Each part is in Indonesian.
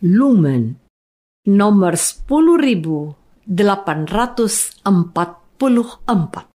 Lumen nomor 10844.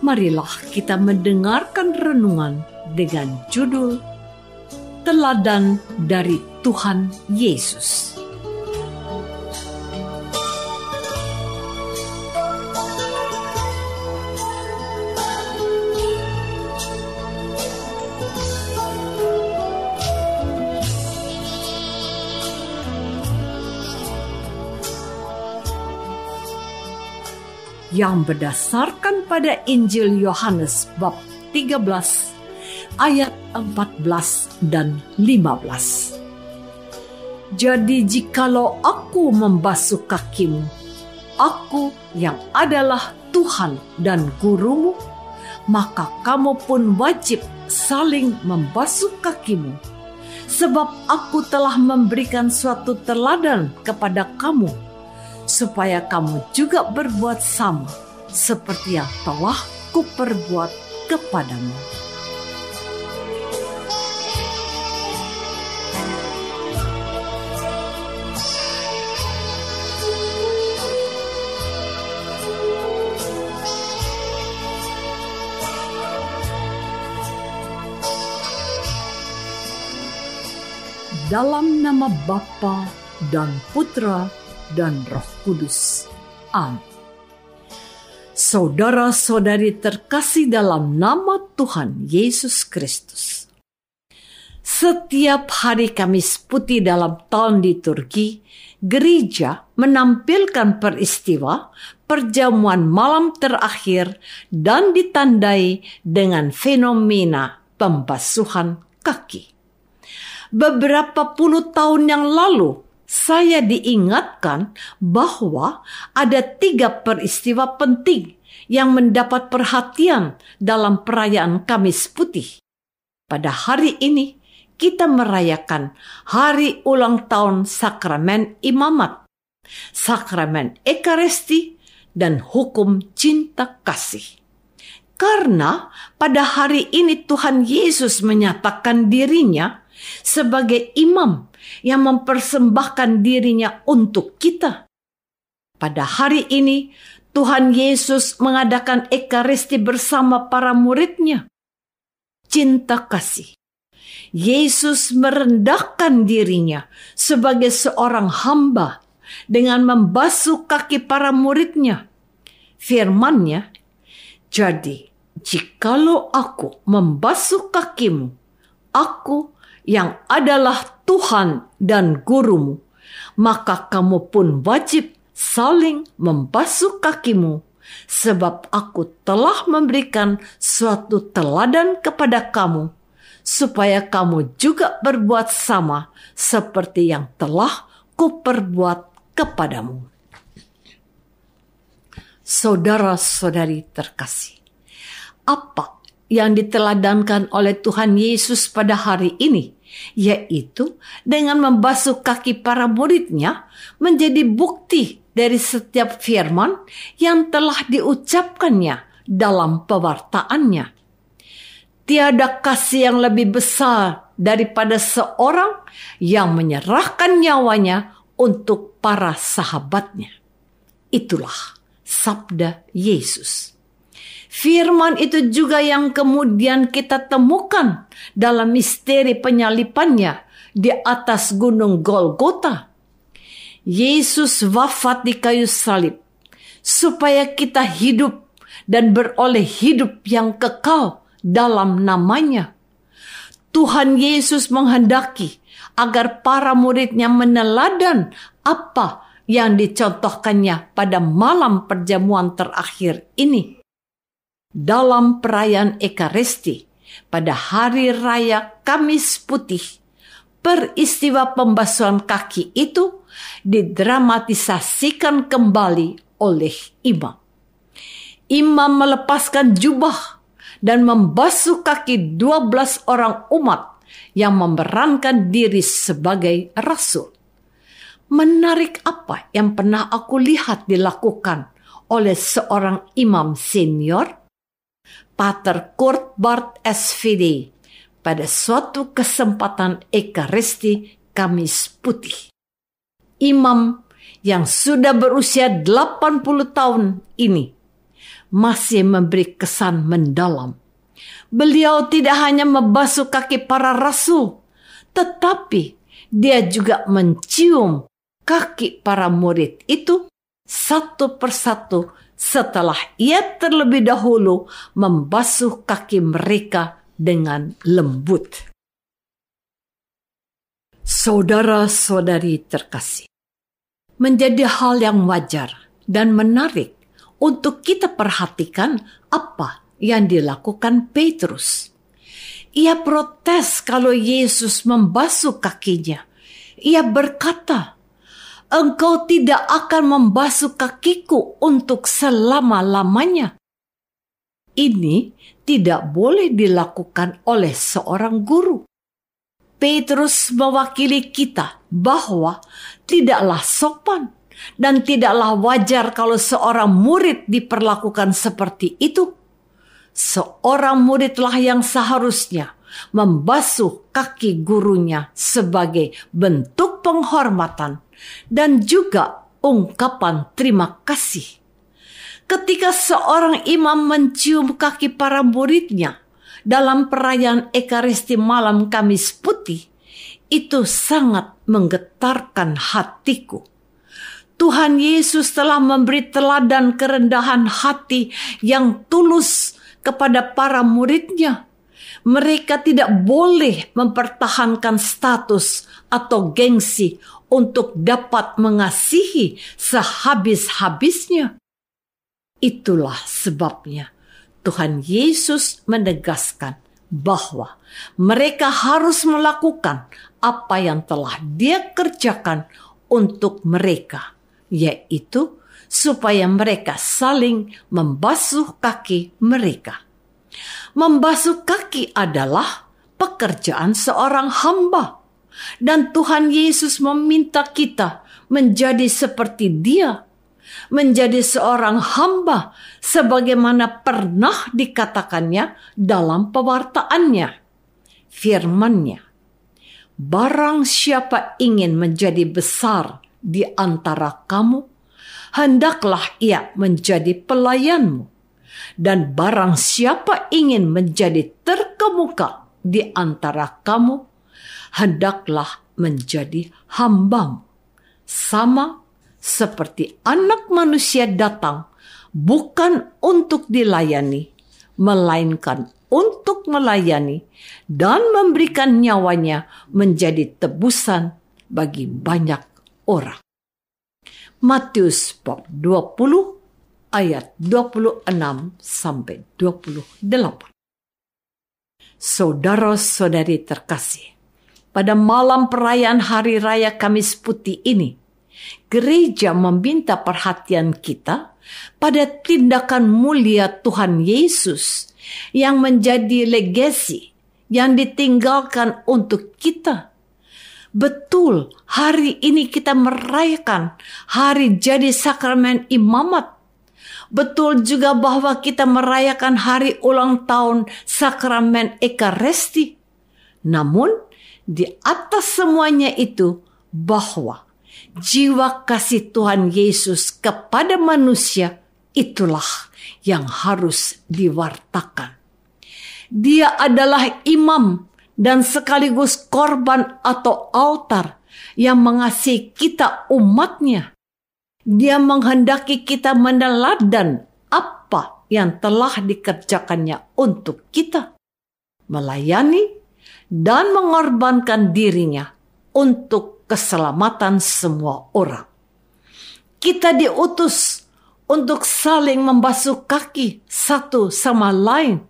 marilah kita mendengarkan renungan dengan judul Teladan dari Tuhan Yesus. Yang berdasarkan pada Injil Yohanes bab 13 ayat 14 dan 15. Jadi jikalau aku membasuh kakimu, aku yang adalah Tuhan dan gurumu, maka kamu pun wajib saling membasuh kakimu. Sebab aku telah memberikan suatu teladan kepada kamu, supaya kamu juga berbuat sama seperti yang telah kuperbuat kepadamu. Dalam nama Bapa dan Putra dan Roh Kudus. Amin. Saudara-saudari terkasih dalam nama Tuhan Yesus Kristus. Setiap hari Kamis Putih dalam tahun liturgi, gereja menampilkan peristiwa perjamuan malam terakhir dan ditandai dengan fenomena pembasuhan kaki. Beberapa puluh tahun yang lalu, saya diingatkan bahwa ada tiga peristiwa penting yang mendapat perhatian dalam perayaan Kamis Putih. Pada hari ini, kita merayakan hari ulang tahun sakramen imamat, sakramen ekaristi, dan hukum cinta kasih. Karena pada hari ini Tuhan Yesus menyatakan dirinya sebagai imam yang mempersembahkan dirinya untuk kita. Pada hari ini, Tuhan Yesus mengadakan ekaristi bersama para muridnya. Cinta kasih. Yesus merendahkan dirinya sebagai seorang hamba dengan membasuh kaki para muridnya. Firmannya, jadi jikalau aku membasuh kakimu, aku yang adalah Tuhan dan gurumu, maka kamu pun wajib saling membasuh kakimu, sebab aku telah memberikan suatu teladan kepada kamu, supaya kamu juga berbuat sama seperti yang telah kuperbuat kepadamu. Saudara-saudari terkasih, apa yang diteladankan oleh Tuhan Yesus pada hari ini? yaitu dengan membasuh kaki para muridnya menjadi bukti dari setiap firman yang telah diucapkannya dalam pewartaannya. Tiada kasih yang lebih besar daripada seorang yang menyerahkan nyawanya untuk para sahabatnya. Itulah sabda Yesus. Firman itu juga yang kemudian kita temukan dalam misteri penyalipannya di atas gunung Golgota. Yesus wafat di kayu salib supaya kita hidup dan beroleh hidup yang kekal dalam namanya. Tuhan Yesus menghendaki agar para muridnya meneladan apa yang dicontohkannya pada malam perjamuan terakhir ini dalam perayaan Ekaristi pada hari raya Kamis Putih, peristiwa pembasuhan kaki itu didramatisasikan kembali oleh imam. Imam melepaskan jubah dan membasuh kaki 12 orang umat yang memerankan diri sebagai rasul. Menarik apa yang pernah aku lihat dilakukan oleh seorang imam senior Pater Kurt Bart SVD pada suatu kesempatan Ekaristi Kamis Putih. Imam yang sudah berusia 80 tahun ini masih memberi kesan mendalam. Beliau tidak hanya membasuh kaki para rasul, tetapi dia juga mencium kaki para murid itu satu persatu setelah ia terlebih dahulu membasuh kaki mereka dengan lembut. Saudara-saudari terkasih, menjadi hal yang wajar dan menarik untuk kita perhatikan apa yang dilakukan Petrus. Ia protes kalau Yesus membasuh kakinya. Ia berkata, engkau tidak akan membasuh kakiku untuk selama-lamanya. Ini tidak boleh dilakukan oleh seorang guru. Petrus mewakili kita bahwa tidaklah sopan dan tidaklah wajar kalau seorang murid diperlakukan seperti itu. Seorang muridlah yang seharusnya membasuh kaki gurunya sebagai bentuk penghormatan dan juga ungkapan terima kasih. Ketika seorang imam mencium kaki para muridnya dalam perayaan Ekaristi malam Kamis Putih, itu sangat menggetarkan hatiku. Tuhan Yesus telah memberi teladan kerendahan hati yang tulus kepada para muridnya mereka tidak boleh mempertahankan status atau gengsi untuk dapat mengasihi sehabis-habisnya. Itulah sebabnya Tuhan Yesus menegaskan bahwa mereka harus melakukan apa yang telah Dia kerjakan untuk mereka, yaitu supaya mereka saling membasuh kaki mereka. Membasuh kaki adalah pekerjaan seorang hamba. Dan Tuhan Yesus meminta kita menjadi seperti dia. Menjadi seorang hamba sebagaimana pernah dikatakannya dalam pewartaannya. Firmannya, Barang siapa ingin menjadi besar di antara kamu, hendaklah ia menjadi pelayanmu dan barang siapa ingin menjadi terkemuka di antara kamu, hendaklah menjadi hambamu. Sama seperti anak manusia datang bukan untuk dilayani, melainkan untuk melayani dan memberikan nyawanya menjadi tebusan bagi banyak orang. Matius bab 20 ayat 26 sampai 28. Saudara-saudari terkasih, pada malam perayaan Hari Raya Kamis Putih ini, gereja meminta perhatian kita pada tindakan mulia Tuhan Yesus yang menjadi legasi yang ditinggalkan untuk kita. Betul, hari ini kita merayakan hari jadi sakramen imamat. Betul juga bahwa kita merayakan hari ulang tahun sakramen Ekaresti. Namun, di atas semuanya itu bahwa jiwa kasih Tuhan Yesus kepada manusia itulah yang harus diwartakan. Dia adalah imam dan sekaligus korban atau altar yang mengasihi kita umatnya. Dia menghendaki kita meneladan apa yang telah dikerjakannya untuk kita. Melayani dan mengorbankan dirinya untuk keselamatan semua orang. Kita diutus untuk saling membasuh kaki satu sama lain.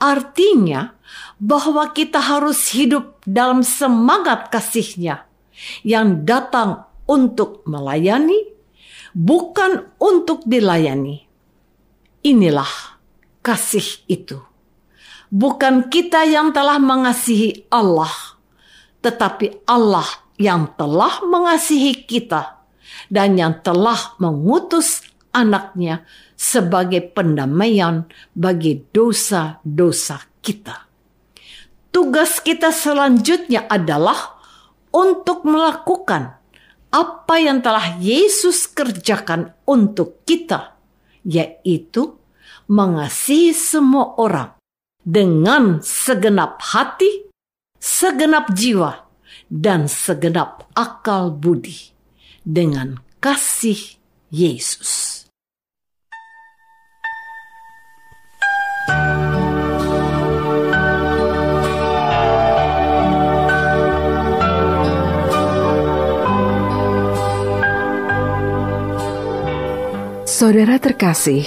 Artinya, bahwa kita harus hidup dalam semangat kasihnya yang datang untuk melayani, bukan untuk dilayani. Inilah kasih itu. Bukan kita yang telah mengasihi Allah, tetapi Allah yang telah mengasihi kita dan yang telah mengutus anaknya sebagai pendamaian bagi dosa-dosa kita. Tugas kita selanjutnya adalah untuk melakukan apa yang telah Yesus kerjakan untuk kita, yaitu mengasihi semua orang dengan segenap hati, segenap jiwa, dan segenap akal budi dengan kasih Yesus. Saudara terkasih,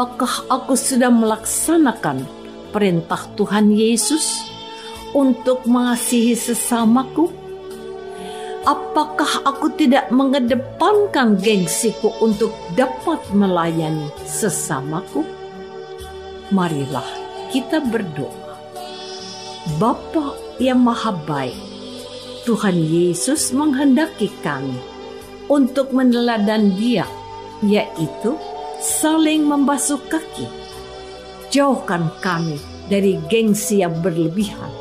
Apakah aku sudah melaksanakan perintah Tuhan Yesus untuk mengasihi sesamaku? Apakah aku tidak mengedepankan gengsiku untuk dapat melayani sesamaku? Marilah kita berdoa. Bapa yang maha baik, Tuhan Yesus menghendaki kami untuk meneladan dia, yaitu saling membasuh kaki. Jauhkan kami dari gengsi yang berlebihan,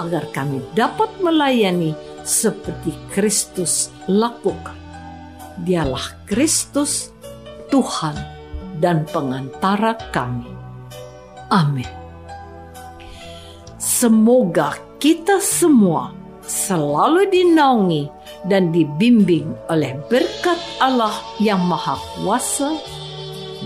agar kami dapat melayani seperti Kristus lakukan. Dialah Kristus, Tuhan dan pengantara kami. Amin. Semoga kita semua selalu dinaungi dan dibimbing oleh berkat Allah yang Maha Kuasa